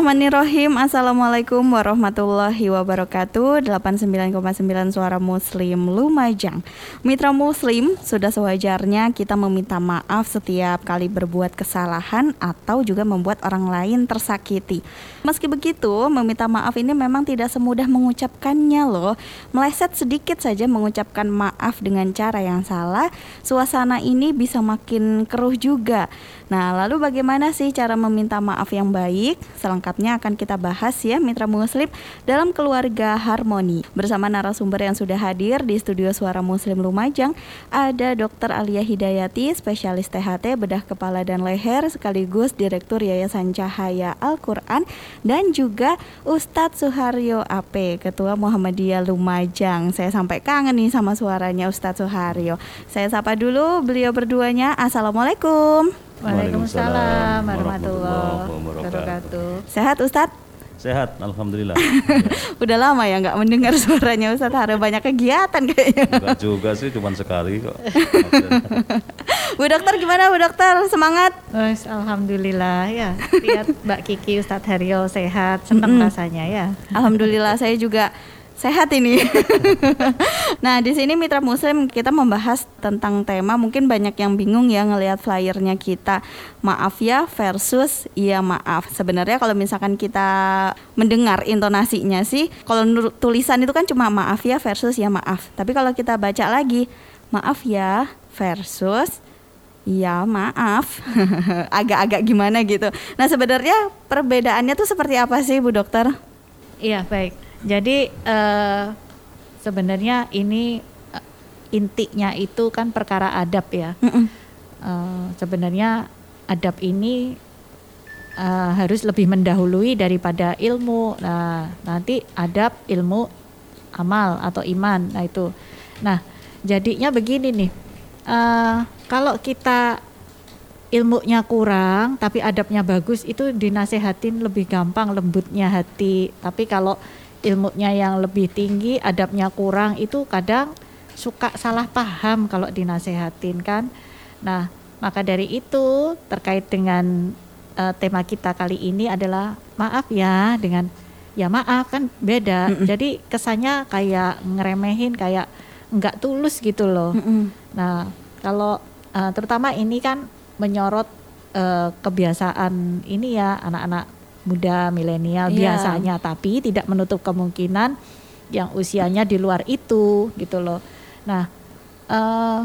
Bismillahirrahmanirrahim. Assalamualaikum warahmatullahi wabarakatuh. 89,9 suara muslim Lumajang. Mitra muslim sudah sewajarnya kita meminta maaf setiap kali berbuat kesalahan Atau juga membuat orang lain tersakiti. Meski begitu meminta maaf ini memang tidak semudah mengucapkannya loh. Meleset sedikit saja mengucapkan maaf dengan cara yang salah Suasana ini bisa makin keruh juga Nah, lalu bagaimana sih cara meminta maaf yang baik? Selengkapnya akan kita bahas ya Mitra Muslim dalam keluarga harmoni. Bersama narasumber yang sudah hadir di studio Suara Muslim Lumajang, ada Dr. Alia Hidayati, spesialis THT bedah kepala dan leher sekaligus Direktur Yayasan Cahaya Al-Qur'an dan juga Ustadz Suharyo AP, Ketua Muhammadiyah Lumajang. Saya sampai kangen nih sama suaranya Ustadz Suharyo. Saya sapa dulu beliau berduanya. Assalamualaikum. Waalaikumsalam warahmatullahi wabarakatuh. Sehat Ustadz? Sehat, alhamdulillah. Udah lama ya nggak mendengar suaranya Ustadz Haryo banyak kegiatan kayaknya. Enggak juga sih, cuma sekali kok. Bu dokter gimana Bu dokter? Semangat? Mas, alhamdulillah ya. Lihat Mbak Kiki Ustadz Haryo sehat, senang rasanya ya. Alhamdulillah saya juga sehat ini. nah, di sini Mitra Muslim kita membahas tentang tema mungkin banyak yang bingung ya ngelihat flyernya kita. Maaf ya versus iya maaf. Sebenarnya kalau misalkan kita mendengar intonasinya sih, kalau menurut tulisan itu kan cuma maaf ya versus ya maaf. Tapi kalau kita baca lagi, maaf ya versus Ya maaf, agak-agak gimana gitu. Nah sebenarnya perbedaannya tuh seperti apa sih Bu Dokter? Iya baik. Jadi eh, sebenarnya ini eh, intinya itu kan perkara adab ya. Eh, sebenarnya adab ini eh, harus lebih mendahului daripada ilmu. Nah, nanti adab, ilmu, amal atau iman. Nah itu. Nah, jadinya begini nih. Eh, kalau kita ilmunya kurang tapi adabnya bagus itu dinasehatin lebih gampang lembutnya hati. Tapi kalau ilmunya yang lebih tinggi, adabnya kurang itu kadang suka salah paham kalau dinasehatin kan. Nah, maka dari itu terkait dengan eh, tema kita kali ini adalah maaf ya dengan ya maaf kan beda. Mm-mm. Jadi kesannya kayak ngeremehin kayak nggak tulus gitu loh. Mm-mm. Nah, kalau eh, terutama ini kan menyorot eh, kebiasaan ini ya anak-anak muda milenial Iya. biasanya, tapi tidak menutup kemungkinan yang usianya di luar itu gitu loh. Nah, eh,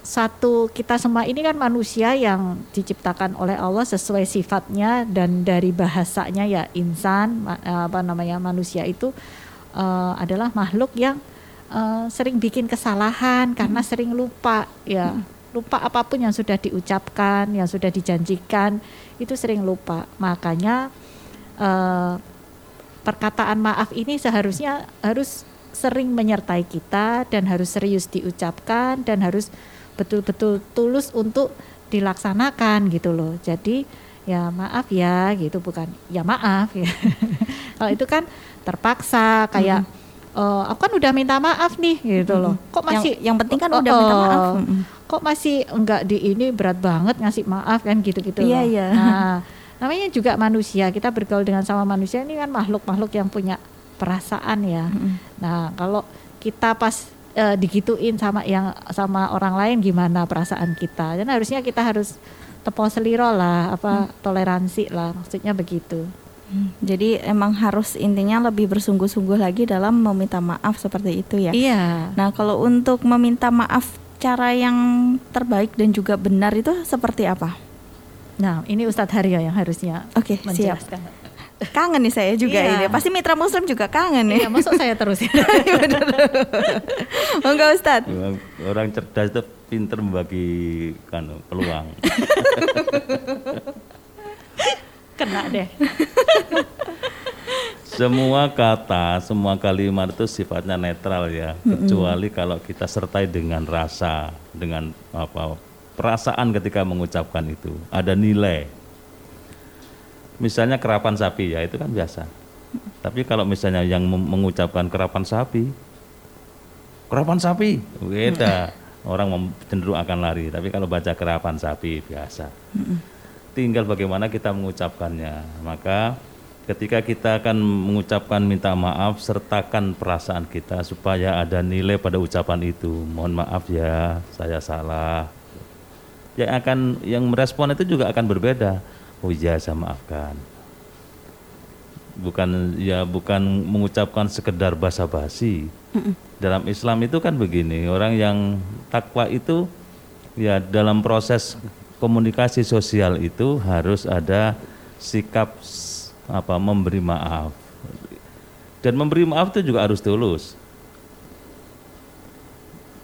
satu kita semua ini kan manusia yang diciptakan oleh Allah sesuai sifatnya dan dari bahasanya ya insan ma- apa namanya manusia itu eh, adalah makhluk yang eh, sering bikin kesalahan karena sering lupa ya lupa apa pun yang sudah diucapkan yang sudah dijanjikan itu sering lupa makanya eh, perkataan maaf ini seharusnya harus sering menyertai kita dan harus serius diucapkan dan harus betul-betul tulus untuk dilaksanakan gitu loh. Jadi ya maaf ya gitu bukan ya maaf ya. Kalau itu kan terpaksa kayak "Eh, aku kan udah minta maaf nih gitu loh. Kok Yang- masih yang, penting kan Oh, udah minta oh. maaf. Mm-mm. Kok masih enggak di ini berat banget ngasih maaf kan gitu-gitu Iya, iya. Nah, namanya juga manusia. Kita bergaul dengan sama manusia ini kan makhluk-makhluk yang punya perasaan ya. Mm-mm. Nah, kalau kita pas eh, digituin sama yang sama orang lain gimana perasaan kita? Dan harusnya kita harus tepo seliro lah, apa toleransi lah, maksudnya begitu. Hmm, Jadi emang harus intinya lebih bersungguh-sungguh lagi dalam meminta maaf seperti itu ya. Iya. Nah, kalau untuk meminta maaf cara yang terbaik dan juga benar itu seperti apa? Nah, ini Ustadz Haryo yang harusnya Oke, siap. menjelaskan. Kangen nih saya juga Iya. ini. Pasti mitra muslim juga kangen Iya, nih. masuk saya terus ya. Enggak Ustadz? Memang Orang cerdas itu pinter membagi kan, peluang. Kena deh. Semua kata, semua kalimat itu sifatnya netral ya, kecuali kalau kita sertai dengan rasa, dengan apa perasaan ketika mengucapkan itu, ada nilai. Misalnya kerapan sapi ya itu kan biasa. Tapi kalau misalnya yang mengucapkan kerapan sapi, kerapan sapi, beda. Orang cenderung akan lari. Tapi kalau baca kerapan sapi biasa. Tinggal bagaimana kita mengucapkannya. Maka ketika kita akan mengucapkan minta maaf, sertakan perasaan kita supaya ada nilai pada ucapan itu. Mohon maaf ya, saya salah. Yang akan yang merespon itu juga akan berbeda. Oh iya, saya maafkan. Bukan ya bukan mengucapkan sekedar basa-basi. Dalam Islam itu kan begini, orang yang takwa itu ya dalam proses komunikasi sosial itu harus ada sikap apa memberi maaf. Dan memberi maaf itu juga harus tulus.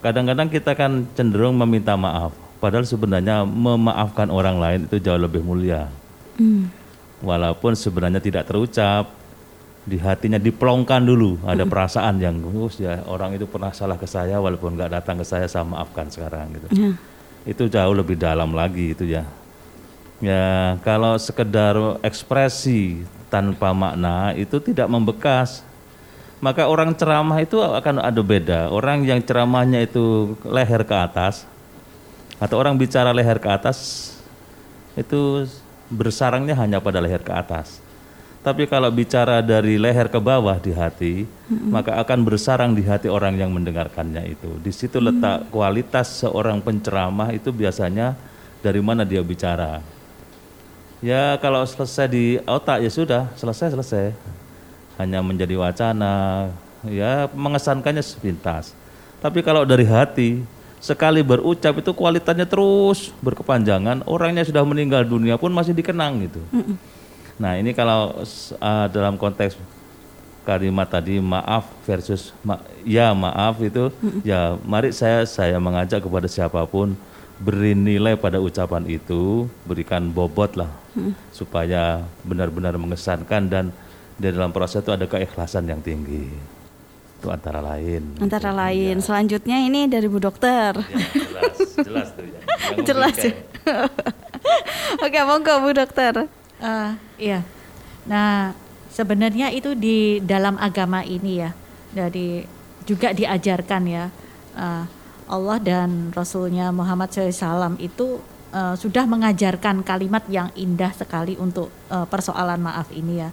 Kadang-kadang kita kan cenderung meminta maaf, padahal sebenarnya memaafkan orang lain itu jauh lebih mulia. Hmm. Walaupun sebenarnya tidak terucap, di hatinya diplongkan dulu, ada perasaan yang, "Oh, ya orang itu pernah salah ke saya, walaupun nggak datang ke saya, saya maafkan sekarang." Gitu. Ya. Itu jauh lebih dalam lagi itu ya. Ya kalau sekedar ekspresi tanpa makna itu tidak membekas. Maka orang ceramah itu akan ada beda. Orang yang ceramahnya itu leher ke atas atau orang bicara leher ke atas itu bersarangnya hanya pada leher ke atas. Tapi kalau bicara dari leher ke bawah di hati, maka akan bersarang di hati orang yang mendengarkannya itu. Di situ letak kualitas seorang penceramah itu biasanya dari mana dia bicara. Ya kalau selesai di otak ya sudah, selesai selesai. Hanya menjadi wacana, ya mengesankannya sepintas. Tapi kalau dari hati, sekali berucap itu kualitasnya terus berkepanjangan, orangnya sudah meninggal dunia pun masih dikenang gitu. Nah ini kalau ah, dalam konteks kalimat tadi maaf versus ma- ya maaf itu ya mari saya saya mengajak kepada siapa pun beri nilai pada ucapan itu berikan bobot lah supaya benar-benar mengesankan dan di dalam proses itu ada keikhlasan yang tinggi itu antara lain Antara gitu. lain. Selanjutnya ini dari Bu Dokter. Ya, jelas jelas tuh ya Yang Jelas ya. Oke, monggo Bu Dokter. Eh, iya. Nah, sebenarnya itu di dalam agama ini ya, dari juga diajarkan ya. eh, Allah dan Rasulnya Muhammad SAW itu eh, sudah mengajarkan kalimat yang indah sekali untuk eh, persoalan maaf ini ya.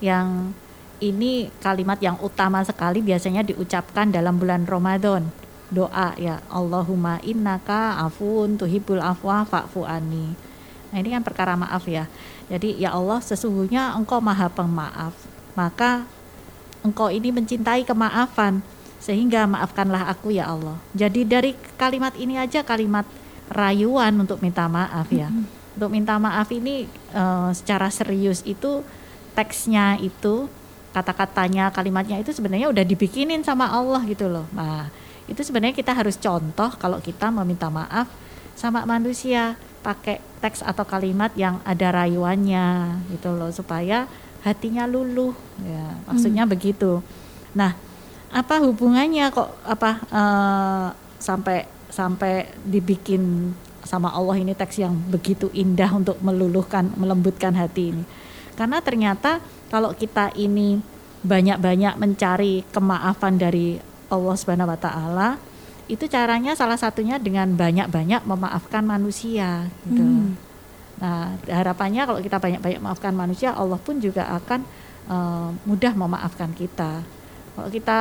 Yang ini kalimat yang utama sekali biasanya diucapkan dalam bulan Ramadan. Doa ya Allahumma innaka afun tuhibul afwa fa'fu anni. Nah ini kan perkara maaf ya. Jadi ya Allah sesungguhnya engkau maha pemaaf. Maka engkau ini mencintai kemaafan. Sehingga maafkanlah aku ya Allah. Jadi dari kalimat ini aja kalimat rayuan untuk minta maaf ya. Untuk minta maaf ini eh, secara serius itu teksnya itu kata-katanya kalimatnya itu sebenarnya udah dibikinin sama Allah gitu loh. Nah itu sebenarnya kita harus contoh kalau kita meminta maaf sama manusia pakai teks atau kalimat yang ada rayuannya gitu loh supaya hatinya luluh ya maksudnya begitu nah apa hubungannya kok apa eh, sampai sampai dibikin sama Allah ini teks yang begitu indah untuk meluluhkan melembutkan hati ini karena ternyata kalau kita ini banyak-banyak mencari kemaafan dari Allah Subhanahu wa taala itu caranya salah satunya dengan banyak-banyak memaafkan manusia gitu. Hmm. Nah, harapannya kalau kita banyak-banyak maafkan manusia, Allah pun juga akan eh, mudah memaafkan kita. Kalau kita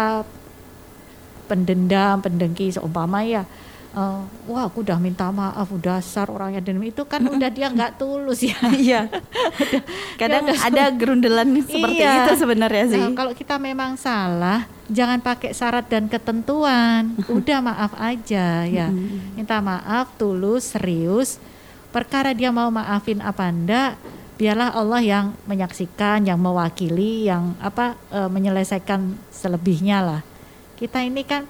pendendam, pendengki seumpama ya eh, wah aku udah minta maaf, udah dasar orangnya dan itu kan udah dia nggak tulus ya. Iya. Kadang nggak ada gerundelan seperti Iya. itu sebenarnya sih. Nah, kalau kita memang salah, jangan pakai syarat dan ketentuan. Udah maaf aja ya. Minta maaf tulus, serius. Perkara dia mau maafin apa enggak, biarlah Allah yang menyaksikan, yang mewakili, yang apa eh, menyelesaikan selebihnya lah. Kita ini kan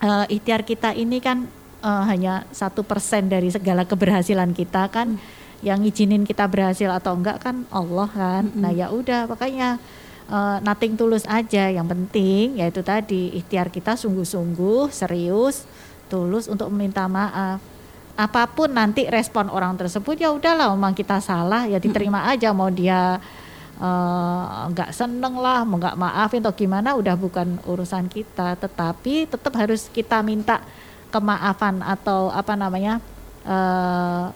eh, ikhtiar kita ini kan eh, hanya satu persen dari segala keberhasilan kita kan. Yang ngizinin kita berhasil atau enggak kan Allah kan. Nah ya udah makanya eh, nothing tulus aja. Yang penting yaitu tadi ikhtiar kita sungguh-sungguh serius tulus untuk meminta maaf apa pun nanti respon orang tersebut ya udahlah memang kita salah ya diterima aja mau dia eh, nggak seneng lah mau nggak maafin atau gimana udah bukan urusan kita. Tetapi tetap harus kita minta kemaafan atau apa namanya eh,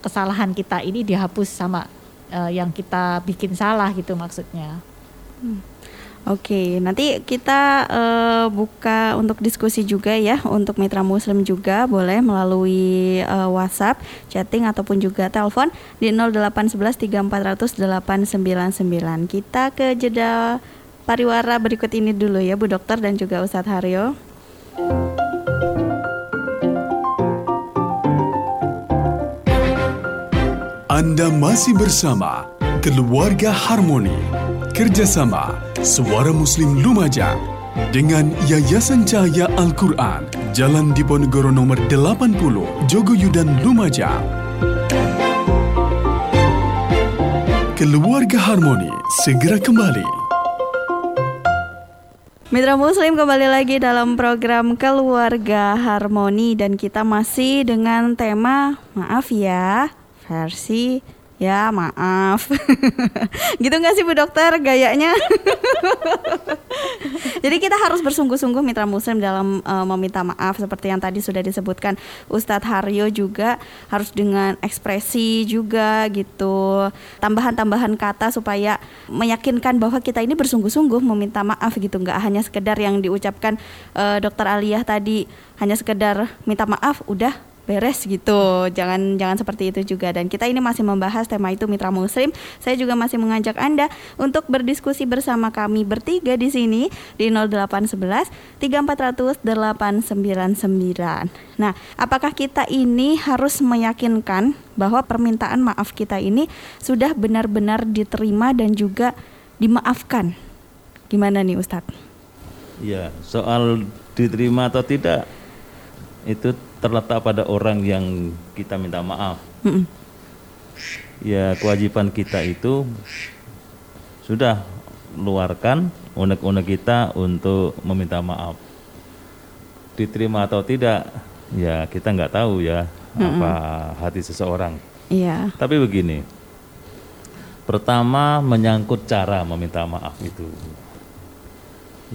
kesalahan kita ini dihapus sama eh, yang kita bikin salah gitu maksudnya Oke, nanti kita eh, buka untuk diskusi juga ya untuk mitra muslim juga boleh melalui eh, WhatsApp, chatting ataupun juga telepon di 08113400899. Kita ke jeda pariwara berikut ini dulu ya Bu Dokter dan juga Ustadz Haryo. Anda masih bersama Keluarga Harmoni Kerjasama Suara Muslim Lumajang dengan Yayasan Cahaya Al-Quran Jalan Diponegoro nomor 80 Jogoyudan Lumajang Keluarga Harmoni segera kembali. Mitra Muslim kembali lagi dalam program Keluarga Harmoni dan kita masih dengan tema maaf ya versi ya maaf. Gitu nggak sih Bu Dokter gayanya? Jadi kita harus bersungguh-sungguh mitra muslim dalam uh, meminta maaf. Seperti yang tadi sudah disebutkan Ustadz Haryo juga harus dengan ekspresi juga gitu. Tambahan-tambahan kata supaya meyakinkan bahwa kita ini bersungguh-sungguh meminta maaf gitu. Nggak hanya sekedar yang diucapkan uh, Dokter Aliyah tadi hanya sekedar minta maaf udah beres gitu. Jangan jangan seperti itu juga dan kita ini masih membahas tema itu Mitra Muslim. Saya juga masih mengajak Anda untuk berdiskusi bersama kami bertiga di sini di 0811 3400 899. Nah, apakah kita ini harus meyakinkan bahwa permintaan maaf kita ini sudah benar-benar diterima dan juga dimaafkan? Gimana nih Ustadz? Ya, soal diterima atau tidak itu terletak pada orang yang kita minta maaf. Mm -mm. Ya kewajiban kita itu sudah luarkan unek-unek kita untuk meminta maaf. Diterima atau tidak, ya kita nggak tahu ya mm -mm. apa hati seseorang. Iya. Tapi begini, pertama menyangkut cara meminta maaf itu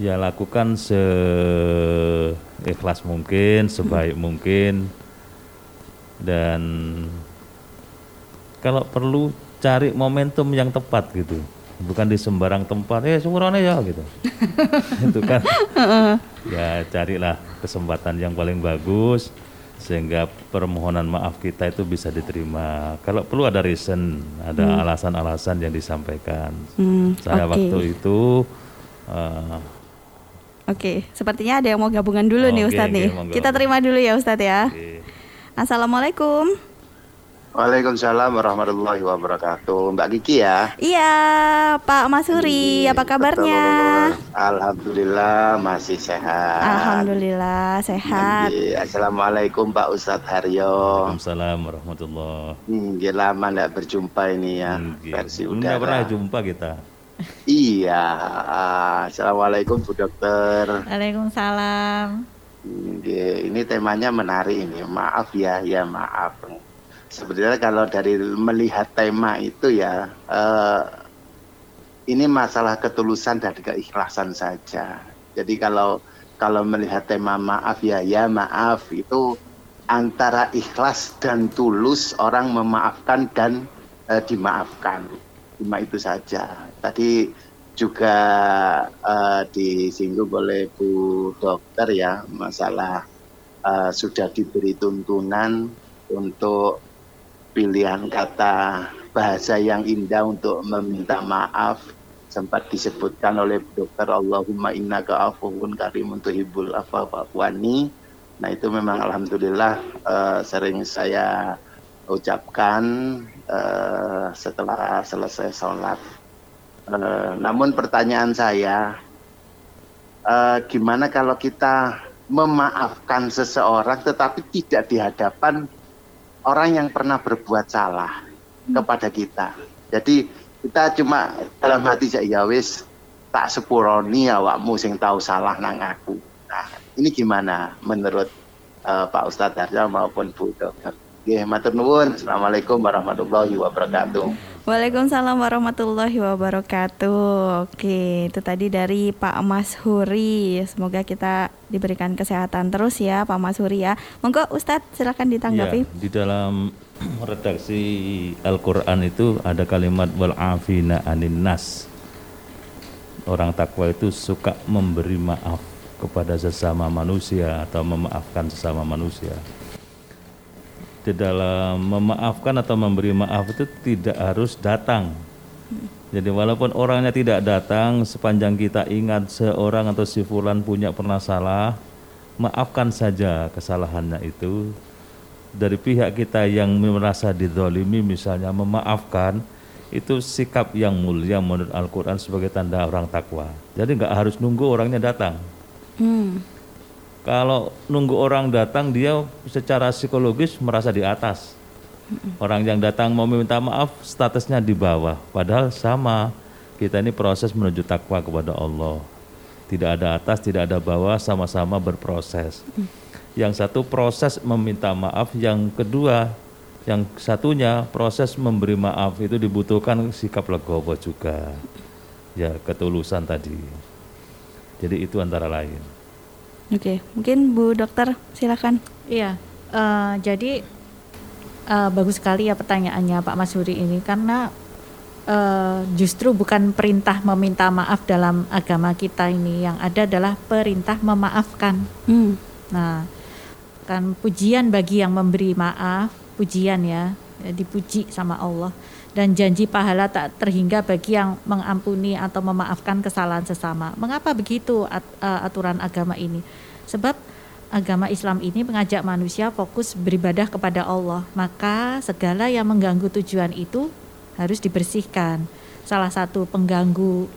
ya lakukan seikhlas mungkin, sebaik hmm. mungkin dan kalau perlu cari momentum yang tepat gitu bukan di sembarang tempat eh semuanya ya gitu itu kan ya carilah kesempatan yang paling bagus sehingga permohonan maaf kita itu bisa diterima kalau perlu ada reason ada hmm. alasan-alasan hmm. yang disampaikan hmm, saya okay. waktu itu uh, Oke, sepertinya ada yang mau gabungan dulu oh, nih Ustadz okay, nih. Okay, Kita terima dulu ya Ustadz ya. Okay. Assalamualaikum. Waalaikumsalam warahmatullahi wabarakatuh. Mbak Kiki ya? Iya, Pak Masuri, apa kabarnya? Alhamdulillah masih sehat. Alhamdulillah sehat. Assalamualaikum Pak Ustadz Haryo. Waalaikumsalam warahmatullahi. Hmm, lama tidak berjumpa ini ya. Hmm, versi udara. pernah jumpa kita. Iya, assalamualaikum Bu Dokter. Waalaikumsalam. Ini temanya menarik ini. Maaf ya, ya maaf. Sebenarnya kalau dari melihat tema itu ya, eh, ini masalah ketulusan dan keikhlasan saja. Jadi kalau kalau melihat tema maaf ya, ya maaf itu antara ikhlas dan tulus orang memaafkan dan eh, dimaafkan cuma itu saja. Tadi juga uh, disinggung oleh Bu Dokter ya masalah uh, sudah diberi tuntunan untuk pilihan kata bahasa yang indah untuk meminta maaf sempat disebutkan oleh Dokter Allahumma inna ka'afun karimun tuhibul afafwani nah itu memang alhamdulillah uh, sering saya ucapkan uh, setelah selesai sholat. Uh, namun pertanyaan saya, uh, gimana kalau kita memaafkan seseorang tetapi tidak di hadapan orang yang pernah berbuat salah hmm. kepada kita. Jadi kita cuma dalam hati saya ya wis tak sepuroni awakmu sing tahu salah nang aku. Nah, ini gimana menurut uh, Pak Ustadz Darja maupun Bu Dokter? Ya, matur nuwun. Assalamualaikum warahmatullahi wabarakatuh. Waalaikumsalam warahmatullahi wabarakatuh. Oke, itu tadi dari Pak Mas Huri. Semoga kita diberikan kesehatan terus ya, Pak Mas Huri ya. Monggo Ustadz silakan ditanggapi. Ya, di dalam redaksi Al-Qur'an itu ada kalimat wal afina anin nas. Orang takwa itu suka memberi maaf kepada sesama manusia atau memaafkan sesama manusia di dalam memaafkan atau memberi maaf itu tidak harus datang. Jadi walaupun orangnya tidak datang, sepanjang kita ingat seorang atau si fulan punya pernah salah, maafkan saja kesalahannya itu. dari pihak kita yang merasa didolimi misalnya memaafkan itu sikap yang mulia menurut Al-Quran sebagai tanda orang takwa. Jadi nggak harus nunggu orangnya datang. Hmm. Kalau nunggu orang datang dia secara psikologis merasa di atas. Orang yang datang mau meminta maaf statusnya di bawah. Padahal sama. Kita ini proses menuju takwa kepada Allah. Tidak ada atas, tidak ada bawah, sama-sama berproses. Yang satu proses meminta maaf, yang kedua yang satunya proses memberi maaf itu dibutuhkan sikap legowo juga. Ya, ketulusan tadi. Jadi itu antara lain. Oke, mungkin Bu Dokter silakan. Iya, eh, jadi eh, bagus sekali ya pertanyaannya Pak Mas Huri ini karena eh, justru bukan perintah meminta maaf dalam agama kita ini yang ada adalah perintah memaafkan. Hmm. Nah, kan pujian bagi yang memberi maaf, pujian ya, dipuji sama Allah dan janji pahala tak terhingga bagi yang mengampuni atau memaafkan kesalahan sesama. Mengapa begitu at- eh, aturan agama ini? Sebab agama Islam ini mengajak manusia fokus beribadah kepada Allah. Maka segala yang mengganggu tujuan itu harus dibersihkan. Salah satu pengganggu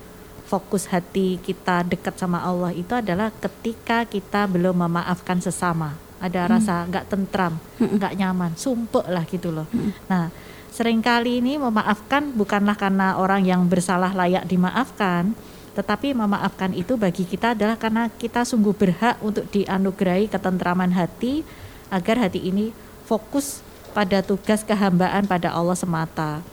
fokus hati kita dekat sama Allah itu adalah ketika kita belum memaafkan sesama. Ada rasa nggak tentram, nggak nyaman, sumpek lah gitu loh. Nah, sering kali ini memaafkan bukanlah karena orang yang bersalah layak dimaafkan, tetapi memaafkan itu bagi kita adalah karena kita sungguh berhak untuk dianugerahi ketentraman hati agar hati ini fokus pada tugas kehambaan pada Allah semata.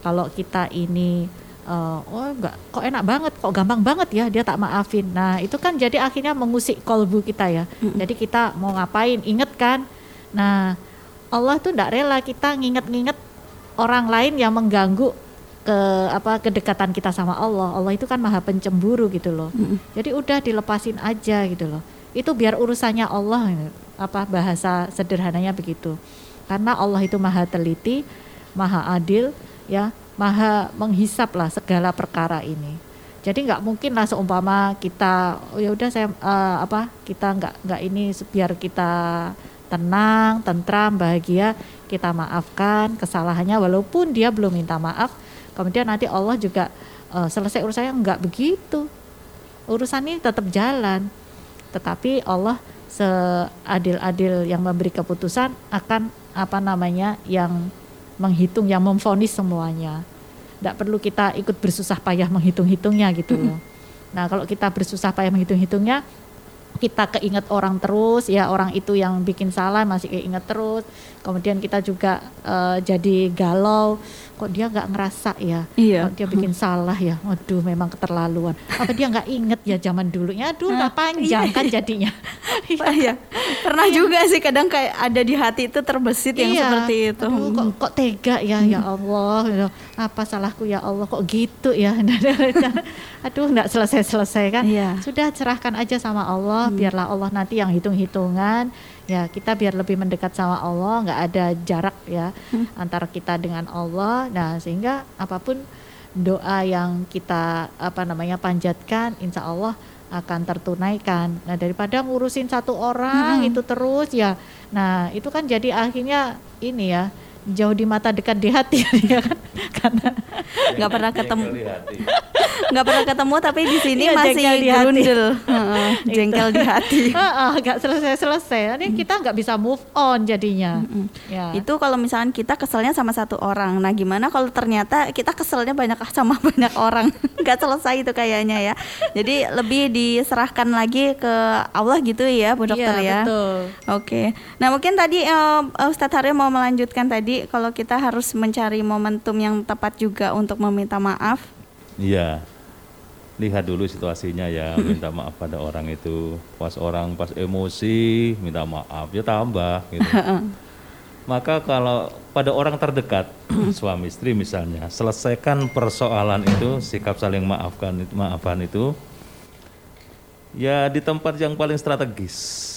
Kalau kita ini eh, oh enggak kok enak banget, kok gampang banget ya dia tak maafin. Nah, itu kan jadi akhirnya mengusik kolbu kita ya. Jadi kita mau ngapain inget kan? Nah, Allah tuh enggak rela kita nginget-nginget orang lain yang mengganggu ke apa kedekatan kita sama Allah. Allah itu kan maha pencemburu gitu loh. Jadi udah dilepasin aja gitu loh. Itu biar urusannya Allah apa bahasa sederhananya begitu. Karena Allah itu maha teliti, maha adil, ya, maha menghisap lah segala perkara ini. Jadi nggak mungkin lah seumpama kita oh ya udah saya eh, apa kita nggak nggak ini biar kita tenang, tentram, bahagia, kita maafkan kesalahannya walaupun dia belum minta maaf. Kemudian nanti Allah juga eh, selesai urusannya nggak begitu. Urusan ini tetap jalan. Tetapi Allah seadil-adil yang memberi keputusan akan apa namanya yang menghitung, yang memfonis semuanya. Tidak perlu kita ikut bersusah payah menghitung-hitungnya gitu loh. Nah kalau kita bersusah payah menghitung-hitungnya, kita keinget orang terus ya orang itu yang bikin salah masih keinget terus. Kemudian kita juga eh, jadi galau, kok dia nggak ngerasa ya, Iya. kok dia bikin salah ya. Waduh memang keterlaluan. Apa dia nggak inget ya zaman dulunya? Aduh udah panjang kan jadinya. Iya. Pernah juga sih kadang kayak ada di hati itu terbesit yang Iya. seperti itu. Hmm. Aduh, kok, kok tega ya, ya Allah. gitu. Apa salahku ya Allah, kok gitu ya. Aduh, nggak selesai-selesai kan. Iya. Sudah cerahkan aja sama Allah, biarlah Allah nanti yang hitung-hitungan. Ya, kita biar lebih mendekat sama Allah, nggak ada jarak ya antara kita dengan Allah. Nah, sehingga apa pun doa yang kita apa namanya panjatkan, insya Allah akan tertunaikan. Nah daripada ngurusin satu orang itu terus ya, nah itu kan jadi akhirnya ini ya jauh di mata dekat di hati ya kan? Karena nggak pernah ketemu. nggak pernah ketemu tapi di sini Iya, masih jengkel di hati. gerundel Heeh, jengkel di hati. Nggak selesai-selesai. Ini kita nggak bisa move on jadinya. Ya. itu kalau misalkan kita keselnya sama satu orang. Nah gimana kalau ternyata kita keselnya banyak sama banyak orang? Nggak selesai itu kayaknya ya. Jadi lebih diserahkan lagi ke Allah gitu ya Bu Dokter Iya, ya. betul. Oke, nah mungkin tadi eh, Ustadz Haryo mau melanjutkan tadi kalau kita harus mencari momentum yang tepat juga untuk meminta maaf. Iya. Lihat dulu situasinya ya, minta maaf pada orang itu. Pas orang pas emosi, minta maaf ya tambah gitu. Maka kalau pada orang terdekat, suami istri misalnya, selesaikan persoalan itu, sikap saling maafkan maafan itu ya di tempat yang paling strategis.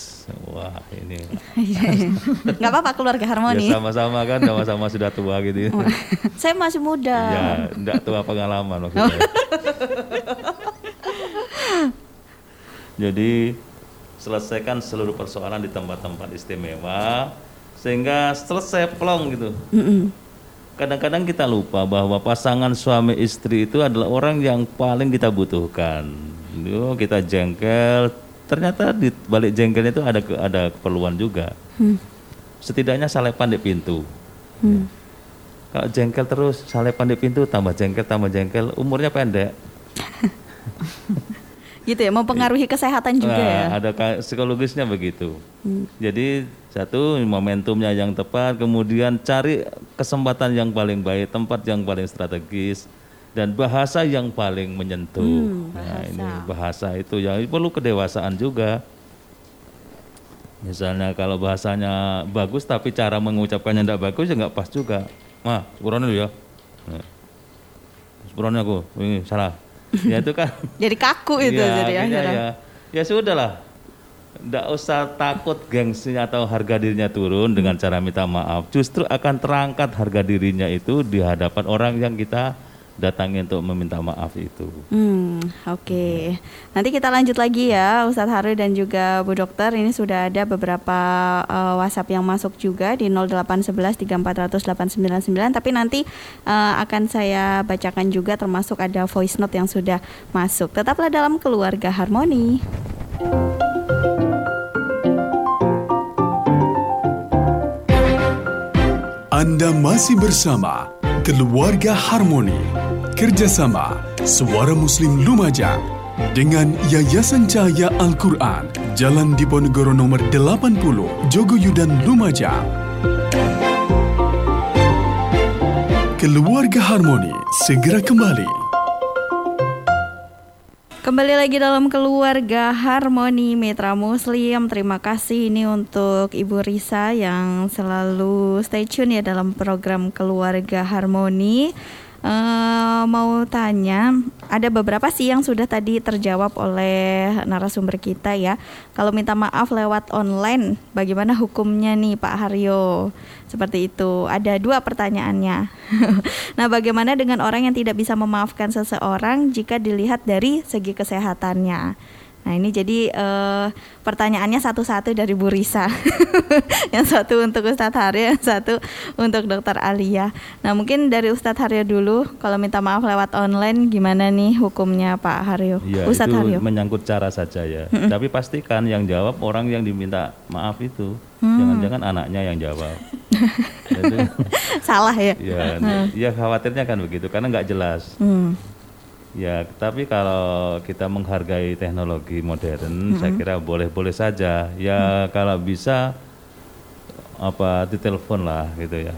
Wah, ini Nggak apa-apa keluarga harmoni. ya sama-sama kan, sama-sama sudah tua gitu. Saya masih muda. Ya, enggak tua pengalaman maksudnya. Jadi selesaikan seluruh persoalan di tempat-tempat istimewa sehingga selesai plong gitu. Kadang-kadang kita lupa bahwa pasangan suami istri itu adalah orang yang paling kita butuhkan. Yo, kita jengkel, ternyata di balik jengkelnya itu ada ke- ada keperluan juga. Hmm. Setidaknya salepan di pintu. Hmm. Kalau jengkel terus salepan di pintu tambah jengkel tambah jengkel, umurnya pendek. Gitu ya, mempengaruhi kesehatan juga Nah, ya. Ada psikologisnya begitu. Hmm. Jadi satu momentumnya yang tepat, kemudian cari kesempatan yang paling baik, tempat yang paling strategis, dan bahasa yang paling menyentuh. Hmm, Nah ini bahasa itu yang perlu kedewasaan juga. Misalnya kalau bahasanya bagus tapi cara mengucapkannya tidak bagus ya nggak pas juga. Mah, sepurane dulu ya. Nah, Sepurane aku, ini salah. ya itu kan Jadi kaku itu Iya, jadi akhirnya ya, ya sudah lah. Tidak usah takut gengsinya atau harga dirinya turun dengan cara minta maaf. Justru akan terangkat harga dirinya itu di hadapan orang yang kita datangi untuk meminta maaf itu. Hmm, oke. Nanti kita lanjut lagi ya, Ustadz Hari dan juga Bu Dokter. Ini sudah ada beberapa eh, WhatsApp yang masuk juga di 0811 3400 899. Tapi nanti eh, akan saya bacakan juga, termasuk ada voice note yang sudah masuk. Tetaplah dalam keluarga harmoni. Anda masih bersama Keluarga Harmoni Kerjasama Suara Muslim Lumajang dengan Yayasan Cahaya Al-Quran Jalan Diponegoro nomor 80 Jogoyudan Lumajang Keluarga Harmoni segera kembali Kembali lagi dalam keluarga Harmoni Mitra Muslim. Terima kasih ini untuk Ibu Risa yang selalu stay tune ya dalam program Keluarga Harmoni. Eh, mau tanya, ada beberapa sih yang sudah tadi terjawab oleh narasumber kita ya. Kalau minta maaf lewat online, bagaimana hukumnya nih Pak Haryo? Seperti itu. Ada dua pertanyaannya. nah, bagaimana dengan orang yang tidak bisa memaafkan seseorang jika dilihat dari segi kesehatannya? Nah, ini jadi eh, pertanyaannya satu-satu dari Bu Risa. yang satu untuk Ustadz Haryo, yang satu untuk Dokter Alia. Nah, mungkin dari Ustadz Haryo dulu, kalau minta maaf lewat online, gimana nih hukumnya Pak Haryo? Ya, Ustadz itu Haryo. menyangkut cara saja ya. Tapi pastikan yang jawab orang yang diminta maaf itu. Jangan-jangan anaknya yang jawab. Jadi, Salah ya? ya, ya khawatirnya kan begitu karena nggak jelas. Hmm. Ya, tapi kalau kita menghargai teknologi modern, saya kira boleh-boleh saja. Ya, kalau bisa apa ditelepon lah gitu ya.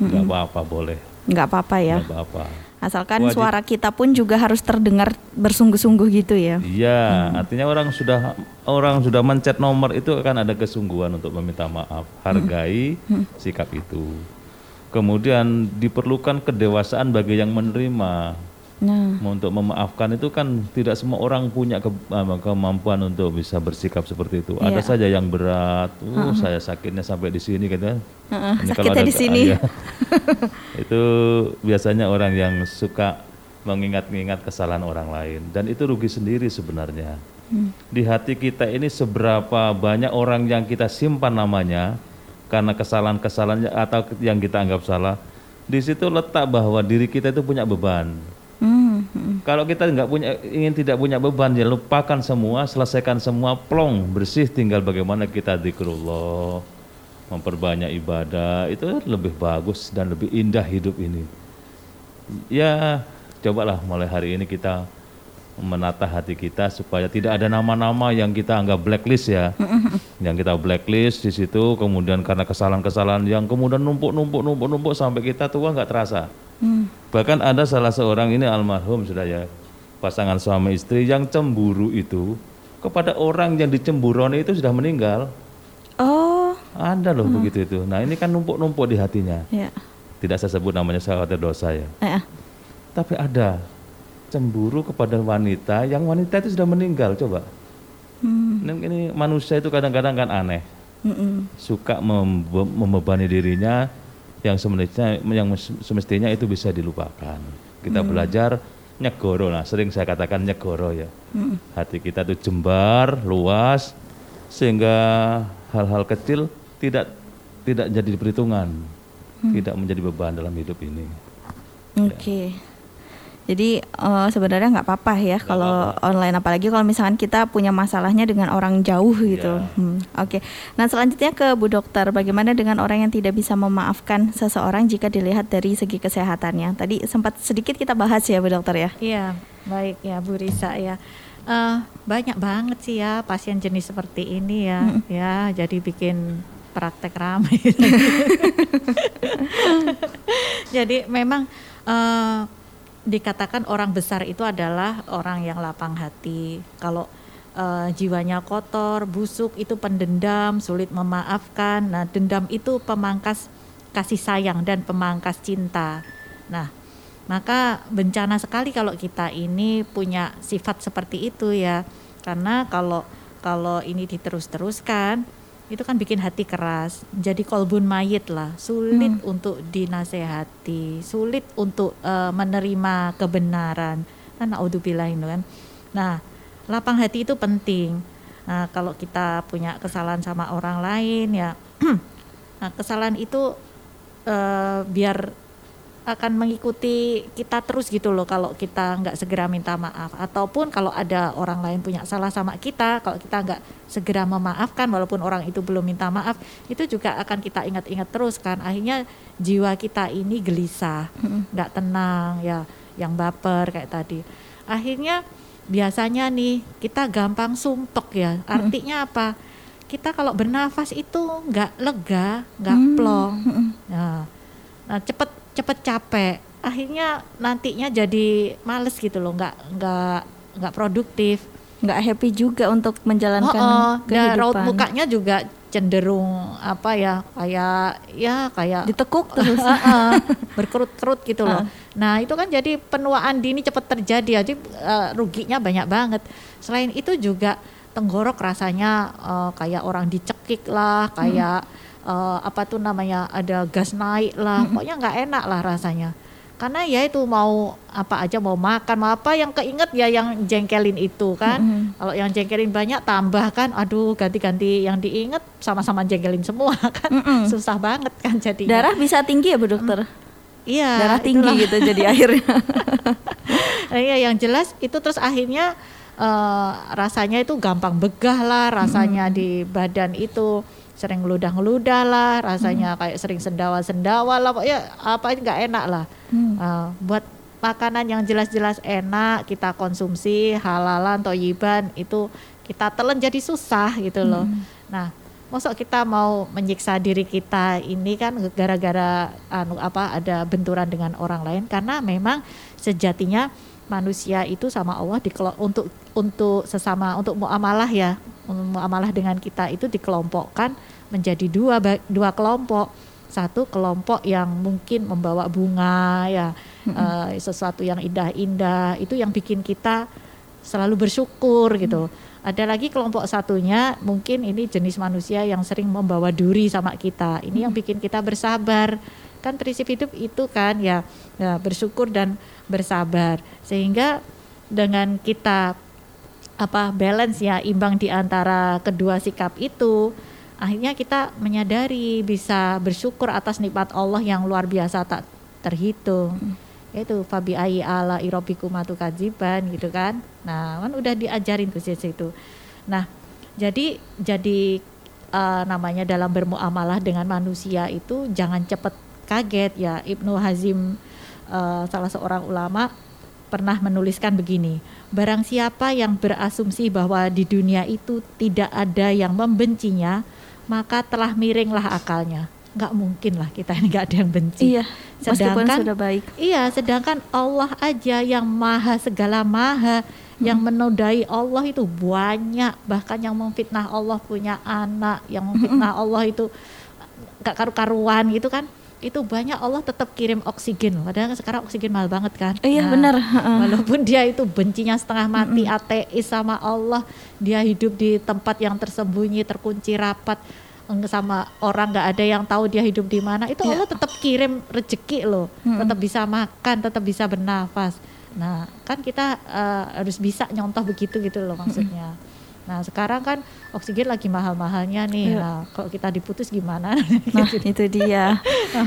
Nggak apa-apa boleh. Nggak apa-apa ya. Nggak apa-apa. Asalkan Wajib. suara kita pun juga harus terdengar bersungguh-sungguh gitu ya. Iya, artinya orang sudah orang sudah mencet nomor itu akan ada kesungguhan untuk meminta maaf, hargai sikap itu. Kemudian diperlukan kedewasaan bagi yang menerima. Nah, untuk memaafkan itu kan tidak semua orang punya ke- kemampuan untuk bisa bersikap seperti itu. Ada Iya. saja yang berat, uh saya sakitnya sampai di sini gitu. Heeh, Ini sakitnya ada- di sini. iya. itu biasanya orang yang suka mengingat-ingat kesalahan orang lain dan itu rugi sendiri sebenarnya. Hmm. Di hati kita ini seberapa banyak orang yang kita simpan namanya karena kesalahan-kesalahannya atau yang kita anggap salah. Di situ letak bahwa diri kita itu punya beban. Hmm, hmm. Kalau kita nggak punya ingin tidak punya beban ya lupakan semua, selesaikan semua, plong, bersih tinggal bagaimana kita zikrullah, memperbanyak ibadah, itu lebih bagus dan lebih indah hidup ini. Ya, cobalah mulai hari ini kita menata hati kita supaya tidak ada nama-nama yang kita anggap blacklist ya. yang kita blacklist di situ kemudian karena kesalahan-kesalahan yang kemudian numpuk-numpuk numpuk-numpuk sampai kita tua nggak terasa. Hmm. Bahkan ada salah seorang ini almarhum sudah ya pasangan suami istri yang cemburu itu kepada orang yang dicemburoni itu sudah meninggal. Oh, Ada loh begitu itu. Nah ini kan numpuk-numpuk di hatinya. ya. Tidak saya sebut namanya saya khawatir dosa ya. Eh, Tapi ada cemburu kepada wanita yang wanita itu sudah meninggal coba. hmm, Ini, ini manusia itu kadang-kadang kan aneh. mm-mm. Suka membe- membebani dirinya yang semestinya yang mes- semestinya itu bisa dilupakan. Kita belajar nyegoro nah sering saya katakan nyegoro ya. Mm. Hati kita itu jembar, luas sehingga hal-hal kecil tidak tidak jadi perhitungan, tidak menjadi beban dalam hidup ini. Oke. Jadi eh, sebenarnya nggak apa-apa ya kalau online apalagi kalau misalkan kita punya masalahnya dengan orang jauh gitu. Ya. Hmm, Oke. Nah selanjutnya ke Bu Dokter, bagaimana dengan orang yang tidak bisa memaafkan seseorang jika dilihat dari segi kesehatannya? Tadi sempat sedikit kita bahas ya Bu Dokter ya. Iya, baik ya Bu Risa ya. Eh, banyak banget sih ya pasien jenis seperti ini ya, ya jadi bikin praktek ramai. jadi memang eh, dikatakan orang besar itu adalah orang yang lapang hati. Kalau eh, jiwanya kotor, busuk itu pendendam, sulit memaafkan. Nah, dendam itu pemangkas kasih sayang dan pemangkas cinta. Nah, maka bencana sekali kalau kita ini punya sifat seperti itu ya. Karena kalau kalau ini diterus-teruskan itu kan bikin hati keras, jadi kolbun mayit lah, sulit untuk dinasehati, sulit untuk eh, menerima kebenaran. Kan naudzubillah itu kan. Nah, lapang hati itu penting. Nah, kalau kita punya kesalahan sama orang lain ya, nah kesalahan itu eh, biar akan mengikuti kita terus gitu loh kalau kita nggak segera minta maaf. Ataupun kalau ada orang lain punya salah sama kita kalau kita nggak segera memaafkan walaupun orang itu belum minta maaf itu juga akan kita ingat-ingat terus kan. Akhirnya jiwa kita ini gelisah nggak tenang ya yang baper kayak tadi. Akhirnya biasanya nih kita gampang sumpek ya. Artinya apa? Kita kalau bernafas itu nggak lega nggak plong. Nah nah cepet cepet capek akhirnya nantinya jadi males gitu loh nggak nggak nggak produktif Nggak happy juga untuk menjalankan Oh, oh. Nah, raut kehidupan. mukanya juga cenderung apa ya kayak ya kayak Ditekuk terus. Berkerut-kerut gitu loh. Nah itu kan jadi penuaan dini cepat terjadi, jadi eh, ruginya banyak banget. Selain itu juga tenggorok rasanya eh, kayak orang dicekik lah, kayak eh, apa tuh namanya ada gas naik lah, pokoknya nggak enak lah rasanya. Karena ya itu mau apa aja mau makan mau apa yang keinget ya yang jengkelin itu kan. Kalau yang jengkelin banyak tambah kan, aduh ganti-ganti yang diinget sama-sama jengkelin semua kan, susah banget kan jadinya. Darah bisa tinggi ya Bu Dokter? Iya, Darah tinggi itulah. gitu jadi akhirnya. Nah, Iya, yang jelas itu terus akhirnya eh, rasanya itu gampang begah lah, rasanya di badan itu sering ngeludah-ngeludah lah, rasanya kayak sering sendawa-sendawa lah, pokoknya apa nggak enak lah. Eh, buat makanan yang jelas-jelas enak kita konsumsi halalan toyiban itu kita telan jadi susah gitu loh. Nah, Masa kita mau menyiksa diri kita ini kan gara-gara anu apa ada benturan dengan orang lain karena memang sejatinya manusia itu sama Allah untuk untuk sesama untuk muamalah ya muamalah dengan kita itu dikelompokkan menjadi dua dua kelompok satu kelompok yang mungkin membawa bunga ya eh, sesuatu yang indah-indah itu yang bikin kita selalu bersyukur gitu. Ada lagi kelompok satunya mungkin ini jenis manusia yang sering membawa duri sama kita. Ini yang bikin kita bersabar. Kan prinsip hidup itu kan ya, ya bersyukur dan bersabar. Sehingga dengan kita apa balance ya imbang di antara kedua sikap itu akhirnya kita menyadari bisa bersyukur atas nikmat Allah yang luar biasa tak terhitung. Itu fabi ayi ala irobiku matu kajiban gitu kan. Nah kan udah diajarin tuh di situ. Nah jadi jadi eh, namanya dalam bermuamalah dengan manusia itu jangan cepet kaget ya. Ibnu Hazim eh, salah seorang ulama pernah menuliskan begini barang siapa yang berasumsi bahwa di dunia itu tidak ada yang membencinya maka telah miringlah akalnya. Nggak mungkin lah kita ini nggak ada yang benci. Iya, Sedangkan- sudah baik. Iya, sedangkan Allah aja yang maha segala maha, yang menodai Allah itu banyak, bahkan yang memfitnah Allah punya anak, yang memfitnah Allah itu gak karu-karuan gitu kan. Itu banyak Allah tetap kirim oksigen. Padahal sekarang oksigen mahal banget kan. Iya, benar. Heeh. Walaupun dia itu bencinya setengah mati, ateis sama Allah, dia hidup di tempat yang tersembunyi, terkunci rapat sama orang nggak ada yang tahu dia hidup di mana. Itu Allah tetap kirim rezeki loh, tetap bisa makan, tetap bisa bernafas. Nah, kan kita eh, harus bisa nyontoh begitu gitu loh maksudnya. Nah sekarang kan oksigen lagi mahal-mahalnya nih. Iya. Nah kalau kita diputus gimana? Nah, itu dia.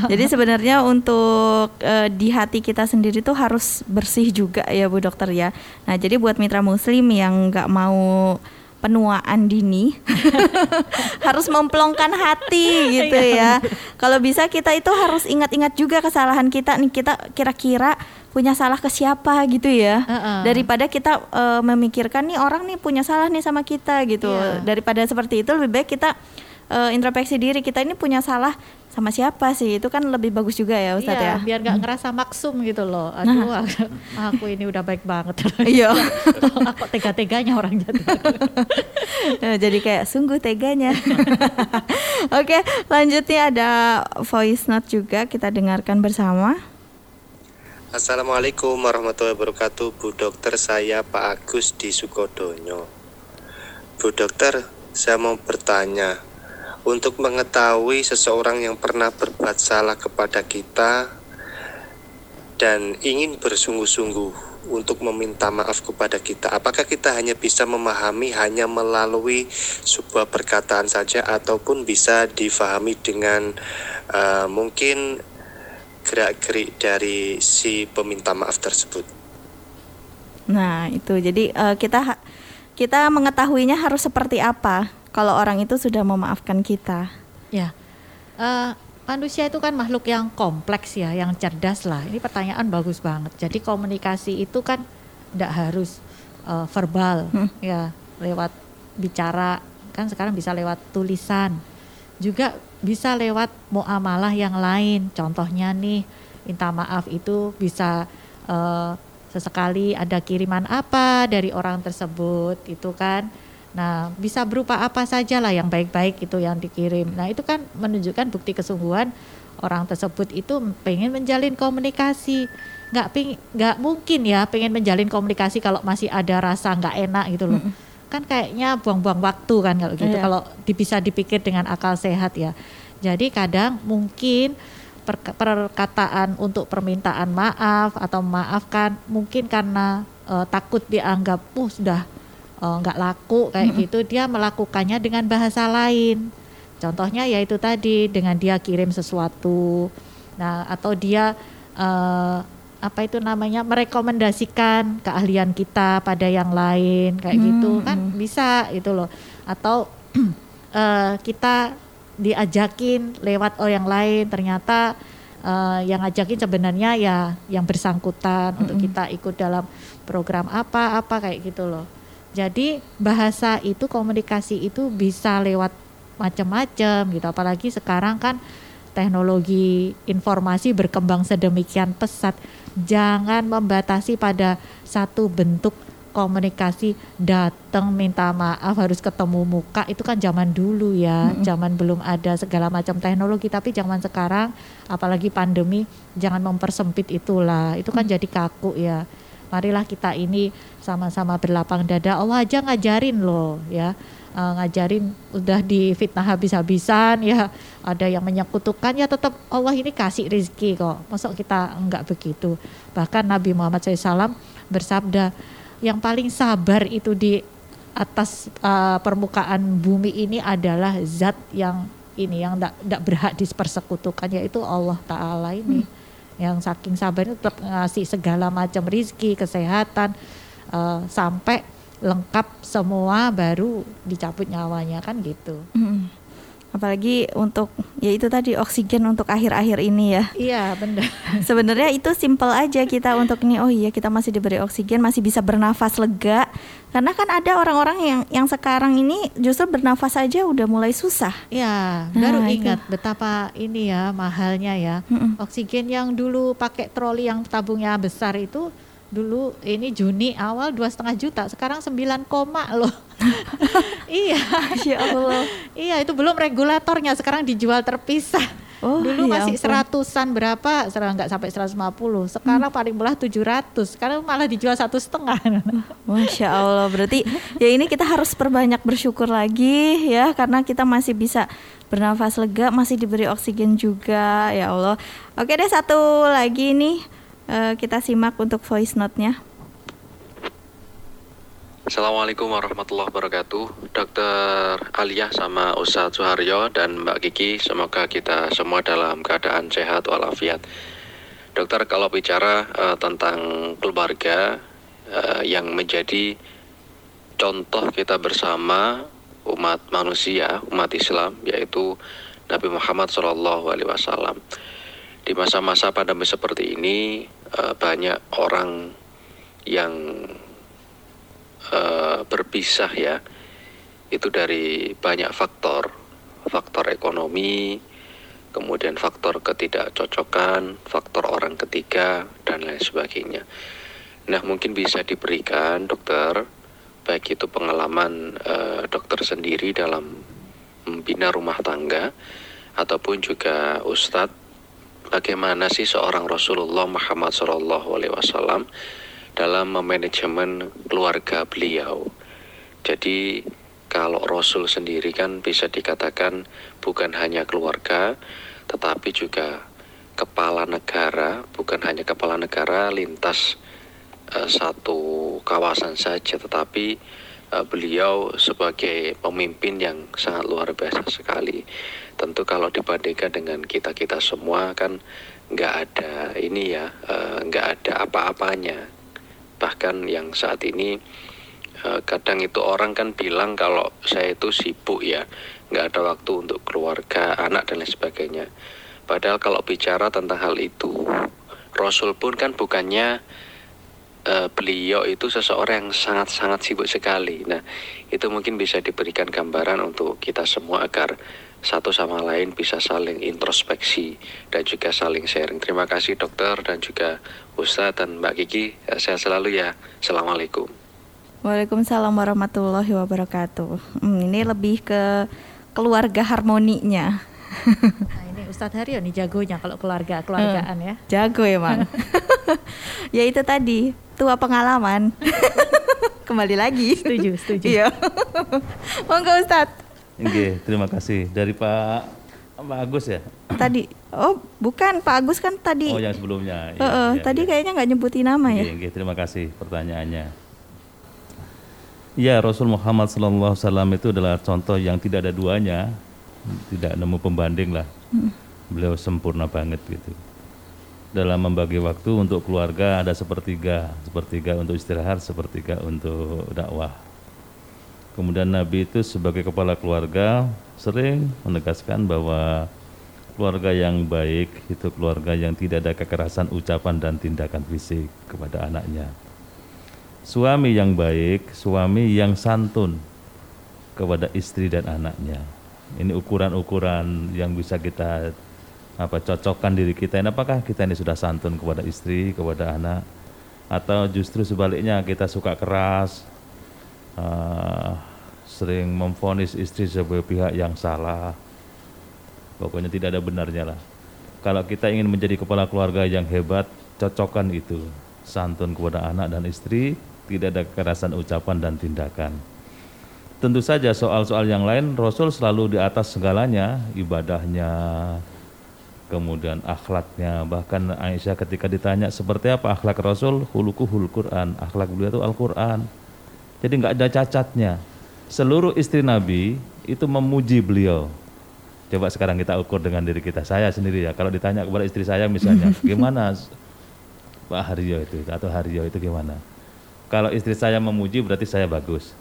Jadi sebenarnya untuk eh, di hati kita sendiri tuh harus bersih juga ya Bu Dokter ya. Nah, jadi buat mitra muslim yang nggak mau penuaan dini harus memplongkan hati gitu ya. Kalau bisa kita itu harus ingat-ingat juga kesalahan kita nih kita kira-kira punya salah ke siapa gitu ya. Heeh. Daripada kita eh, memikirkan nih orang nih punya salah nih sama kita gitu. Iya. Daripada seperti itu lebih baik kita eh, introspeksi diri kita ini punya salah sama siapa sih? Itu kan lebih bagus juga ya Ustadz Iya, ya. biar nggak ngerasa maksum gitu loh. Aduh, aku, aku ini udah baik banget. Iya. aku tega-teganya orang jadi. Nah, Jadi kayak sungguh teganya. Oke, lanjutnya ada voice note juga kita dengarkan bersama. Assalamualaikum warahmatullahi wabarakatuh. Bu Dokter saya Pak Agus di Sukodonyo Bu Dokter saya mau bertanya. Untuk mengetahui seseorang yang pernah berbuat salah kepada kita Dan ingin bersungguh-sungguh untuk meminta maaf kepada kita Apakah kita hanya bisa memahami hanya melalui sebuah perkataan saja Ataupun bisa difahami dengan eh, mungkin gerak-gerik dari si peminta maaf tersebut. Nah, itu. Jadi eh, kita kita mengetahuinya harus seperti apa kalau orang itu sudah memaafkan kita. Ya, eh, manusia itu kan makhluk yang kompleks ya, yang cerdas lah. Ini pertanyaan bagus banget. Jadi komunikasi itu kan tidak harus eh, verbal, Hmm. ya lewat bicara. Kan sekarang bisa lewat tulisan, juga bisa lewat muamalah yang lain. Contohnya nih, minta maaf itu bisa eh, sesekali ada kiriman apa dari orang tersebut, itu kan. Nah, bisa berupa apa saja lah yang baik-baik itu yang dikirim. Nah, itu kan menunjukkan bukti kesungguhan orang tersebut itu pengen menjalin komunikasi. Nggak nggak mungkin ya pengen menjalin komunikasi kalau masih ada rasa nggak enak gitu loh. Kan kayaknya buang-buang waktu kan kalau gitu. Iya. Kalau bisa dipikir dengan akal sehat ya. Jadi kadang mungkin perka- perkataan untuk permintaan maaf atau maafkan mungkin karena eh, takut dianggap uh sudah eh, nggak laku kayak gitu dia melakukannya dengan bahasa lain contohnya yaitu tadi dengan dia kirim sesuatu nah atau dia eh, apa itu namanya merekomendasikan keahlian kita pada yang lain kayak gitu kan bisa itu loh. Atau eh, kita diajakin lewat oh yang lain ternyata eh, yang ngajakin sebenarnya ya yang bersangkutan untuk kita ikut dalam program apa apa kayak gitu loh. Jadi bahasa itu komunikasi itu bisa lewat macam-macam gitu. Apalagi sekarang kan teknologi informasi berkembang sedemikian pesat jangan membatasi pada satu bentuk komunikasi datang minta maaf harus ketemu muka. Itu kan zaman dulu ya zaman belum ada segala macam teknologi. Tapi zaman sekarang apalagi pandemi jangan mempersempit itulah. Itu kan jadi kaku ya. Marilah kita ini sama-sama berlapang dada. Allah aja ngajarin loh ya Eh, ngajarin udah difitnah habis-habisan ya. Ada yang menyekutukan ya tetap Allah ini kasih rezeki kok. Masuk kita enggak begitu. Bahkan Nabi Muhammad SAW bersabda yang paling sabar itu di atas eh, permukaan bumi ini adalah zat yang ini yang tidak berhak dipersekutukan yaitu Allah Taala ini. Yang saking sabarnya tetap ngasih segala macam rizki kesehatan eh, sampai lengkap semua baru dicabut nyawanya kan gitu Mm. Apalagi untuk ya itu tadi oksigen untuk akhir-akhir ini ya. iya benar Sebenarnya itu simple aja kita untuk ini oh iya kita masih diberi oksigen, masih bisa bernafas lega. Karena kan ada orang-orang yang yang sekarang ini justru bernafas aja udah mulai susah. ya Nah, baru itu. ingat betapa ini ya mahalnya ya Mm-mm. oksigen yang dulu pakai troli yang tabungnya besar itu dulu ini Juni awal dua setengah juta sekarang 9 koma loh. Iya. Ya Allah. iya itu belum regulatornya sekarang dijual terpisah. Oh, dulu ya masih seratusan berapa? Sekarang nggak sampai 150 sekarang paling murah 700 sekarang malah dijual satu setengah. Masya Allah, berarti ya ini kita harus perbanyak bersyukur lagi ya karena kita masih bisa bernafas lega, masih diberi oksigen juga ya Allah. Oke deh satu lagi nih eh, kita simak untuk voice note-nya. Assalamualaikum warahmatullahi wabarakatuh. Dokter Alia sama Ustadz Suharyo dan Mbak Kiki Semoga kita semua dalam keadaan sehat walafiat. Dokter kalau bicara uh, tentang keluarga uh, yang menjadi contoh kita bersama umat manusia, umat Islam yaitu Nabi Muhammad SAW Di masa-masa pandemi seperti ini uh, banyak orang yang uh, berpisah ya. Itu dari banyak faktor. Faktor ekonomi kemudian faktor ketidakcocokan faktor orang ketiga dan lain sebagainya. Nah mungkin bisa diberikan dokter baik itu pengalaman uh, dokter sendiri dalam membina rumah tangga ataupun juga ustadz bagaimana sih seorang Rasulullah Muhammad SAW dalam memanajemen keluarga beliau. Jadi kalau Rasul sendiri kan bisa dikatakan bukan hanya keluarga, tetapi juga kepala negara, bukan hanya kepala negara lintas uh, satu kawasan saja, tetapi uh, beliau sebagai pemimpin yang sangat luar biasa sekali. Tentu kalau dibandingkan dengan kita kita semua kan nggak ada ini ya, uh, nggak ada apa-apanya. Bahkan yang saat ini uh, kadang itu orang kan bilang kalau saya itu sibuk ya nggak ada waktu untuk keluarga anak dan lain sebagainya. Padahal kalau bicara tentang hal itu Rasul pun kan bukannya uh, beliau itu seseorang yang sangat-sangat sibuk sekali. Nah itu mungkin bisa diberikan gambaran untuk kita semua agar satu sama lain bisa saling introspeksi dan juga saling sharing. Terima kasih dokter dan juga Ustadz dan Mbak Kiki. Sehat selalu ya. Assalamualaikum. Waalaikumsalam warahmatullahi wabarakatuh. Hmm, ini lebih ke keluarga harmoninya. Nah, ini Ustadz Haryo nih jagonya kalau keluarga keluargaan ya. Jago emang. ya itu tadi tua pengalaman. Kembali lagi. Setuju, setuju. Iya. Monggo Ustadz. Oke, terima kasih dari Pak Pak Agus ya. Tadi, oh bukan Pak Agus kan tadi. Oh yang sebelumnya. Uh, uh, ya, tadi ya. kayaknya nggak nyebutin nama ya. Oke, terima kasih pertanyaannya. Ya Rasul Muhammad SAW itu adalah contoh yang tidak ada duanya, tidak nemu pembanding lah. Hmm. Beliau sempurna banget gitu. Dalam membagi waktu untuk keluarga ada sepertiga, sepertiga untuk istirahat, sepertiga untuk dakwah Kemudian Nabi itu sebagai kepala keluarga sering menegaskan bahwa keluarga yang baik itu keluarga yang tidak ada kekerasan ucapan dan tindakan fisik kepada anaknya. Suami yang baik, suami yang santun kepada istri dan anaknya. Ini ukuran-ukuran yang bisa kita apa cocokkan diri kita ini apakah kita ini sudah santun kepada istri, kepada anak atau justru sebaliknya kita suka keras, uh, sering memfonis istri sebagai pihak yang salah. Pokoknya tidak ada benarnya lah. Kalau kita ingin menjadi kepala keluarga yang hebat, cocokkan itu. Santun kepada anak dan istri, tidak ada kekerasan ucapan dan tindakan. Tentu saja soal-soal yang lain Rasul selalu di atas segalanya, ibadahnya, kemudian akhlaknya. Bahkan Aisyah ketika ditanya seperti apa akhlak Rasul, hulukuhul Quran, akhlak beliau itu Al-Quran. Jadi nggak ada cacatnya. Seluruh istri Nabi itu memuji beliau. Coba sekarang kita ukur dengan diri kita. Saya sendiri ya, kalau ditanya kepada istri saya misalnya, gimana Pak Haryo itu atau Haryo itu gimana? Kalau istri saya memuji berarti saya bagus.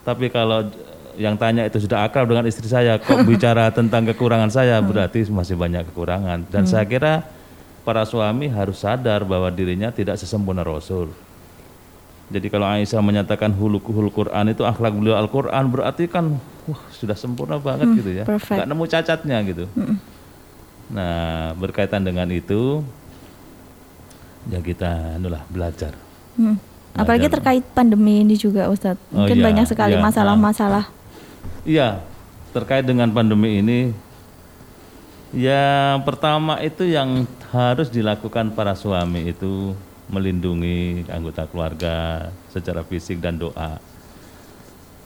Tapi kalau yang tanya itu sudah akrab dengan istri saya, kok bicara tentang kekurangan saya berarti masih banyak kekurangan. Dan hmm. saya kira para suami harus sadar bahwa dirinya tidak sesempurna Rasul. Jadi kalau Aisyah menyatakan hulukuhul Quran itu akhlak beliau Al-Quran berarti kan wah, sudah sempurna banget hmm, gitu ya. Perfect. Gak nemu cacatnya gitu. Hmm. Nah berkaitan dengan itu ya kita itulah belajar. Hmm. belajar. Apalagi terkait pandemi ini juga Ustadz. Oh Mungkin oh, iya, banyak sekali iya. masalah-masalah. Iya, terkait dengan pandemi ini yang pertama itu yang harus dilakukan para suami itu melindungi anggota keluarga secara fisik dan doa.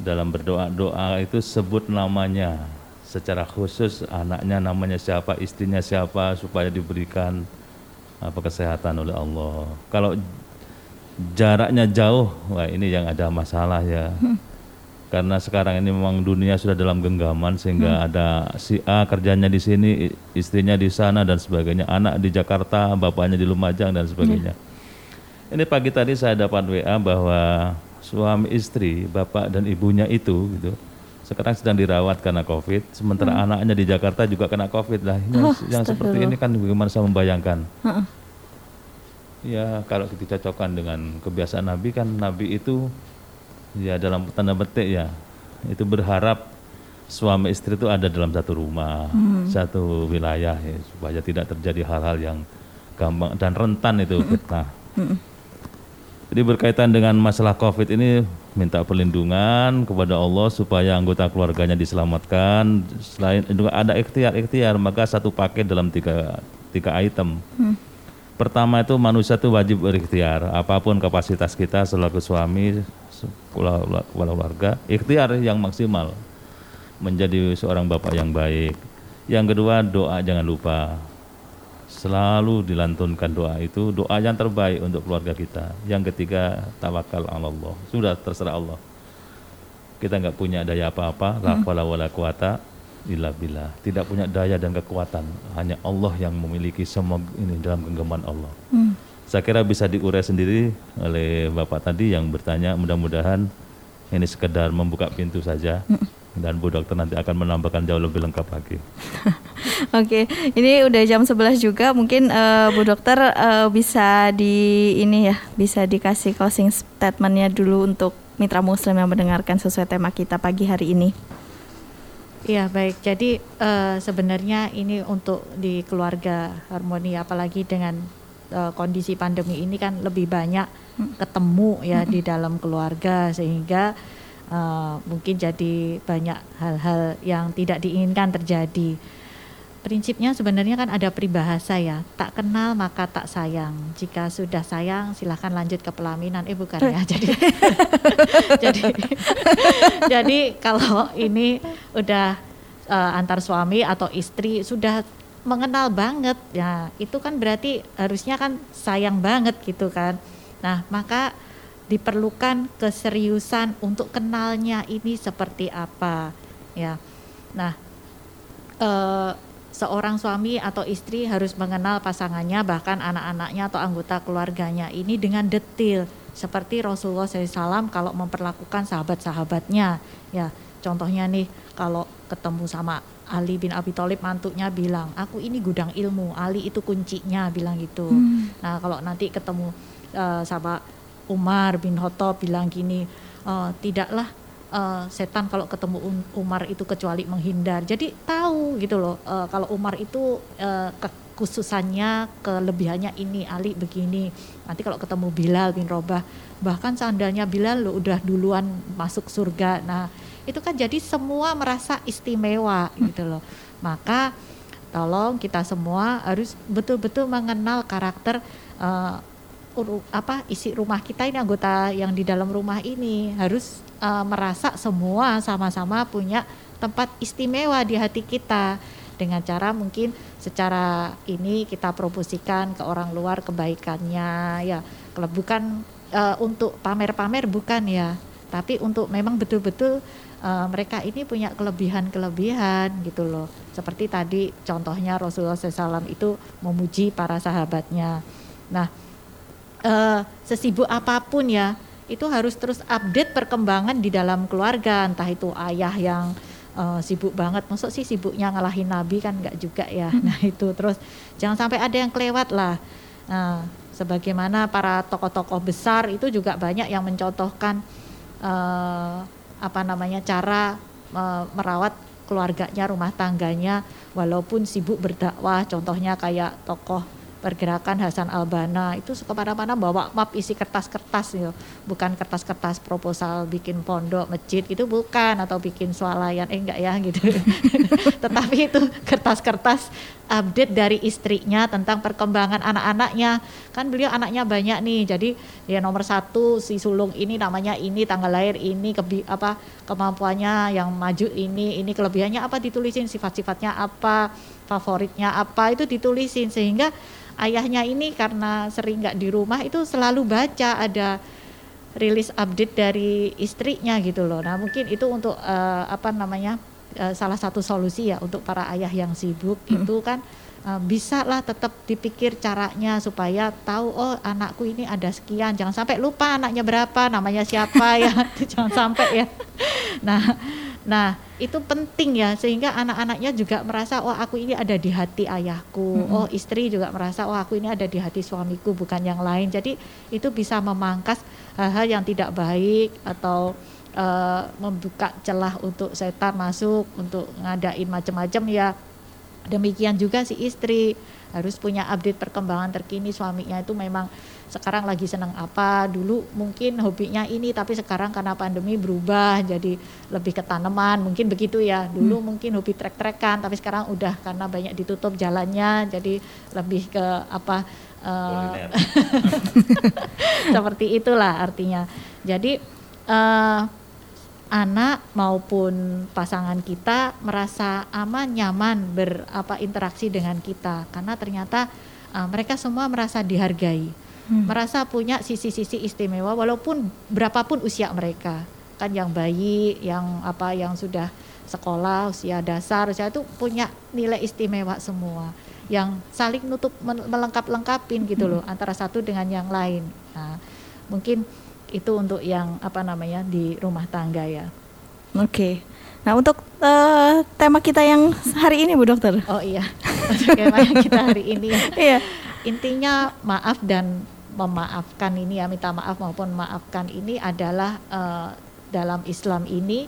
Dalam berdoa doa itu sebut namanya secara khusus anaknya namanya siapa, istrinya siapa supaya diberikan apa kesehatan oleh Allah. Kalau jaraknya jauh, wah ini yang ada masalah ya. Karena sekarang ini memang dunia sudah dalam genggaman sehingga ada si A kerjanya di sini, istrinya di sana dan sebagainya, anak di Jakarta, bapaknya di Lumajang dan sebagainya. Ini pagi tadi saya dapat WA bahwa suami istri, bapak dan ibunya itu gitu sekarang sedang dirawat karena COVID, sementara anaknya di Jakarta juga kena COVID lah. Ini yang seperti ini kan bagaimana saya membayangkan? Ya kalau dicocokkan dengan kebiasaan Nabi kan Nabi itu ya dalam tanda petik ya itu berharap suami istri itu ada dalam satu rumah, satu wilayah ya, supaya tidak terjadi hal-hal yang gampang dan rentan itu fitnah. Jadi berkaitan dengan masalah COVID ini minta perlindungan kepada Allah supaya anggota keluarganya diselamatkan. Selain juga ada ikhtiar-ikhtiar maka satu paket dalam tiga tiga item. Pertama itu manusia itu wajib berikhtiar apa pun kapasitas kita selaku suami, kepala keluarga, ikhtiar yang maksimal menjadi seorang bapak yang baik. Yang kedua doa jangan lupa selalu dilantunkan doa itu doa yang terbaik untuk keluarga kita. Yang ketiga tawakal Allah. Sudah terserah Allah. Kita nggak punya daya apa-apa, la haula wala quwata illa billah. Tidak punya daya dan kekuatan, hanya Allah yang memiliki semua ini dalam genggaman Allah. Saya kira bisa diurai sendiri oleh Bapak tadi yang bertanya, mudah-mudahan ini sekedar membuka pintu saja. Dan Bu Dokter nanti akan menambahkan jauh lebih lengkap lagi. Oke, ini udah jam 11 juga. Mungkin eh, Bu Dokter eh, bisa di ini ya, bisa dikasih closing statementnya dulu untuk mitra Muslim yang mendengarkan sesuai tema kita pagi hari ini. Iya baik. Jadi eh, sebenarnya ini untuk di keluarga harmoni, apalagi dengan eh, kondisi pandemi ini kan lebih banyak ketemu ya di dalam keluarga sehingga eh, mungkin jadi banyak hal-hal yang tidak diinginkan terjadi. Prinsipnya sebenarnya kan ada peribahasa ya, tak kenal maka tak sayang. Jika sudah sayang silahkan lanjut ke pelaminan. Eh bukan ya, jadi jadi jadi kalau ini udah eh, antar suami atau istri sudah mengenal banget ya itu kan berarti harusnya kan sayang banget gitu kan. Nah, maka diperlukan keseriusan untuk kenalnya ini seperti apa ya. Nah, eh, seorang suami atau istri harus mengenal pasangannya bahkan anak-anaknya atau anggota keluarganya ini dengan detail seperti Rasulullah SAW kalau memperlakukan sahabat-sahabatnya ya. Contohnya nih kalau ketemu sama Ali bin Abi Thalib mantunya bilang aku ini gudang ilmu Ali itu kuncinya bilang gitu. Nah kalau nanti ketemu eh, sama Umar bin Khattab bilang gini "Eh, tidaklah eh, setan kalau ketemu Um- Umar itu kecuali menghindar. Jadi tahu gitu loh eh, kalau Umar itu eh, kekhususannya, kelebihannya ini, Ali begini. Nanti kalau ketemu Bilal bin Robah, bahkan sandalnya Bilal lo udah duluan masuk surga. Nah, itu kan jadi semua merasa istimewa gitu loh. Maka tolong kita semua harus betul-betul mengenal karakter uru- apa isi rumah kita ini anggota yang di dalam rumah ini harus uh, merasa semua sama-sama punya tempat istimewa di hati kita. Dengan cara mungkin secara ini kita promosikan ke orang luar kebaikannya ya. Bukan uh, untuk pamer-pamer bukan ya. Tapi untuk memang betul-betul uh, mereka ini punya kelebihan-kelebihan gitu loh. Seperti tadi contohnya Rasulullah SAW itu memuji para sahabatnya. Nah eh, sesibuk apa pun ya itu harus terus update perkembangan di dalam keluarga. Entah itu ayah yang eh, sibuk banget. Masuk sih sibuknya ngalahin nabi kan nggak juga ya. Nah itu terus. Jangan sampai ada yang kelewat lah. Nah sebagaimana para tokoh-tokoh besar itu juga banyak yang mencontohkan eh, apa namanya cara eh, merawat keluarganya rumah tangganya walaupun sibuk berdakwah. Contohnya kayak tokoh pergerakan Hasan Albana itu ke mana-mana bawa map isi kertas-kertas ya. Bukan kertas-kertas proposal bikin pondok masjid itu bukan. Atau bikin swalayan eh enggak ya gitu. Tetapi itu kertas-kertas update dari istrinya tentang perkembangan anak-anaknya. Kan beliau anaknya banyak nih jadi ya nomor satu si sulung ini namanya ini tanggal lahir ini kebi apa kemampuannya yang maju ini ini kelebihannya apa ditulisin sifat-sifatnya apa favoritnya apa itu ditulisin sehingga ayahnya ini karena sering nggak di rumah itu selalu baca ada rilis update dari istrinya gitu loh. Nah mungkin itu untuk uh, apa namanya uh, salah satu solusi ya untuk para ayah yang sibuk hmm. itu kan uh, bisa lah tetap dipikir caranya supaya tahu oh anakku ini ada sekian jangan sampai lupa anaknya berapa namanya siapa ya jangan sampai ya nah nah itu penting ya sehingga anak-anaknya juga merasa oh aku ini ada di hati ayahku. Mm -hmm. oh istri juga merasa oh aku ini ada di hati suamiku bukan yang lain. Jadi itu bisa memangkas hal-hal yang tidak baik atau uh, membuka celah untuk setan masuk untuk ngadain macam-macam ya Demikian juga si istri. Harus punya update perkembangan terkini suaminya itu memang sekarang lagi senang apa? Dulu mungkin hobinya ini tapi sekarang karena pandemi berubah jadi lebih ke tanaman mungkin begitu ya. Dulu hmm. mungkin hobi trek-trekan tapi sekarang udah karena banyak ditutup jalannya jadi lebih ke apa uh, seperti itulah artinya. Jadi uh, anak maupun pasangan kita merasa aman nyaman berapa interaksi dengan kita. Karena ternyata uh, mereka semua merasa dihargai hmm. merasa punya sisi-sisi istimewa walaupun berapapun usia mereka kan yang bayi yang apa yang sudah sekolah usia dasar usia itu punya nilai istimewa semua yang saling nutup melengkap-lengkapin gitu loh hmm. antara satu dengan yang lain nah mungkin itu untuk yang apa namanya di rumah tangga ya. Oke. Okay. Nah untuk uh, tema kita yang hari ini Bu Dokter. Oh iya. tema kita hari ini. Iya. Intinya maaf dan memaafkan ini ya minta maaf maupun maafkan ini adalah uh, dalam Islam ini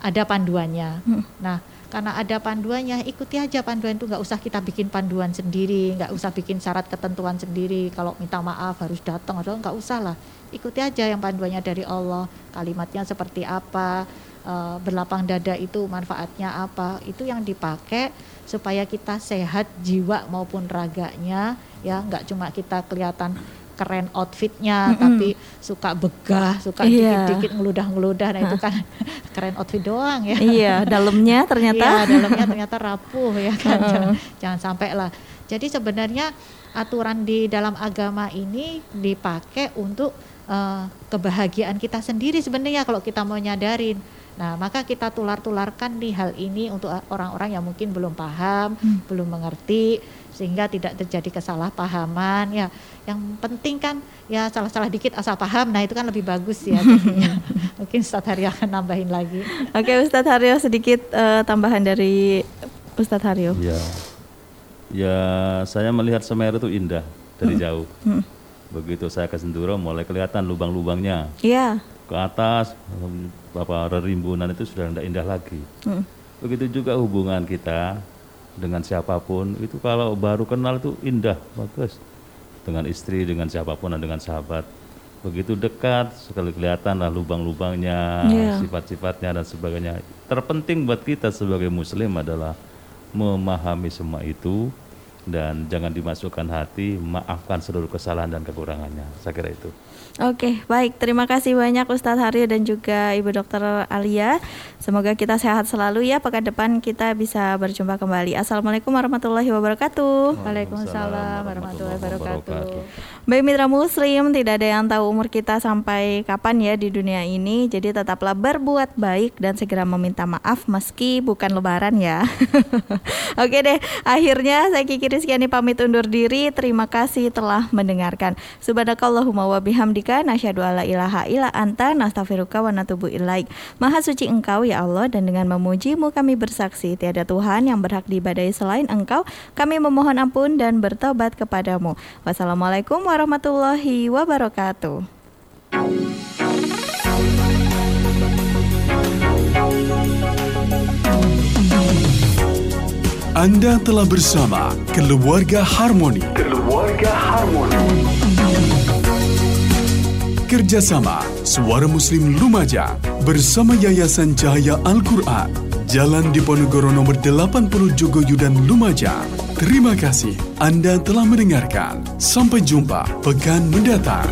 ada panduannya. Hmm. Nah karena ada panduannya ikuti aja panduan itu. Nggak usah kita bikin panduan sendiri nggak usah bikin syarat ketentuan sendiri. Kalau minta maaf harus datang atau nggak usah lah. Ikuti aja yang panduannya dari Allah. Kalimatnya seperti apa e, berlapang dada itu manfaatnya apa. Itu yang dipakai supaya kita sehat jiwa maupun raganya ya. Nggak cuma kita kelihatan keren outfitnya mm -hmm. tapi suka begah suka iya. dikit-dikit ngeludah-ngeludah nah itu kan keren outfit doang ya iya dalamnya ternyata iya dalamnya ternyata rapuh ya kan uh -uh. jangan, jangan sampai lah jadi sebenarnya aturan di dalam agama ini dipakai untuk uh, kebahagiaan kita sendiri sebenarnya kalau kita mau nyadarin Nah, maka kita tular-tularkan di hal ini untuk orang-orang yang mungkin belum paham, hmm. belum mengerti sehingga tidak terjadi kesalahpahaman ya. Yang penting kan ya salah-salah dikit asal paham. Nah, itu kan lebih bagus ya mungkin Ustadz Haryo akan nambahin lagi. Oke, Ustadz Haryo sedikit uh, tambahan dari Ustadz Haryo. Ya. Ya, saya melihat Semeru itu indah dari hmm. jauh. Hmm. Begitu saya ke Senduro mulai kelihatan lubang-lubangnya. Iya ke atas apa rerimbunan itu sudah tidak indah lagi. Hmm. Begitu juga hubungan kita dengan siapa pun itu kalau baru kenal itu indah bagus. Dengan istri dengan siapa pun dan dengan sahabat. Begitu dekat sekali kelihatan lah lubang-lubangnya yeah. sifat-sifatnya dan sebagainya. Terpenting buat kita sebagai muslim adalah memahami semua itu dan jangan dimasukkan hati maafkan seluruh kesalahan dan kekurangannya. Saya kira itu Oke, baik. Terima kasih banyak Ustadz Haryo dan juga Ibu Dokter Alia. Semoga kita sehat selalu ya. Pekan depan kita bisa berjumpa kembali. Assalamualaikum warahmatullahi wabarakatuh. Waalaikumsalam warahmatullahi wabarakatuh. Baik mitra muslim, tidak ada yang tahu umur kita sampai kapan ya di dunia ini. Jadi tetaplah berbuat baik dan segera meminta maaf meski bukan lebaran ya. Oke deh, akhirnya saya Kiki Rizkyani pamit undur diri. Terima kasih telah mendengarkan. Subhanakallahumma wa bihamdika nasyhadu alla ilaha illa anta nastaghfiruka wa natubu ilaik. Maha suci Engkau ya Allah dan dengan memujimu kami bersaksi tiada Tuhan yang berhak diibadahi selain Engkau. Kami memohon ampun dan bertobat kepadamu. Wassalamualaikum warahmatullahi wabarakatuh. Anda telah bersama Keluarga Harmoni. Keluarga Harmoni kerjasama Suara Muslim Lumajang bersama Yayasan Cahaya Al-Quran Jalan Diponegoro nomor 80 Jogoyudan Lumajang. Terima kasih Anda telah mendengarkan. Sampai jumpa pekan mendatang.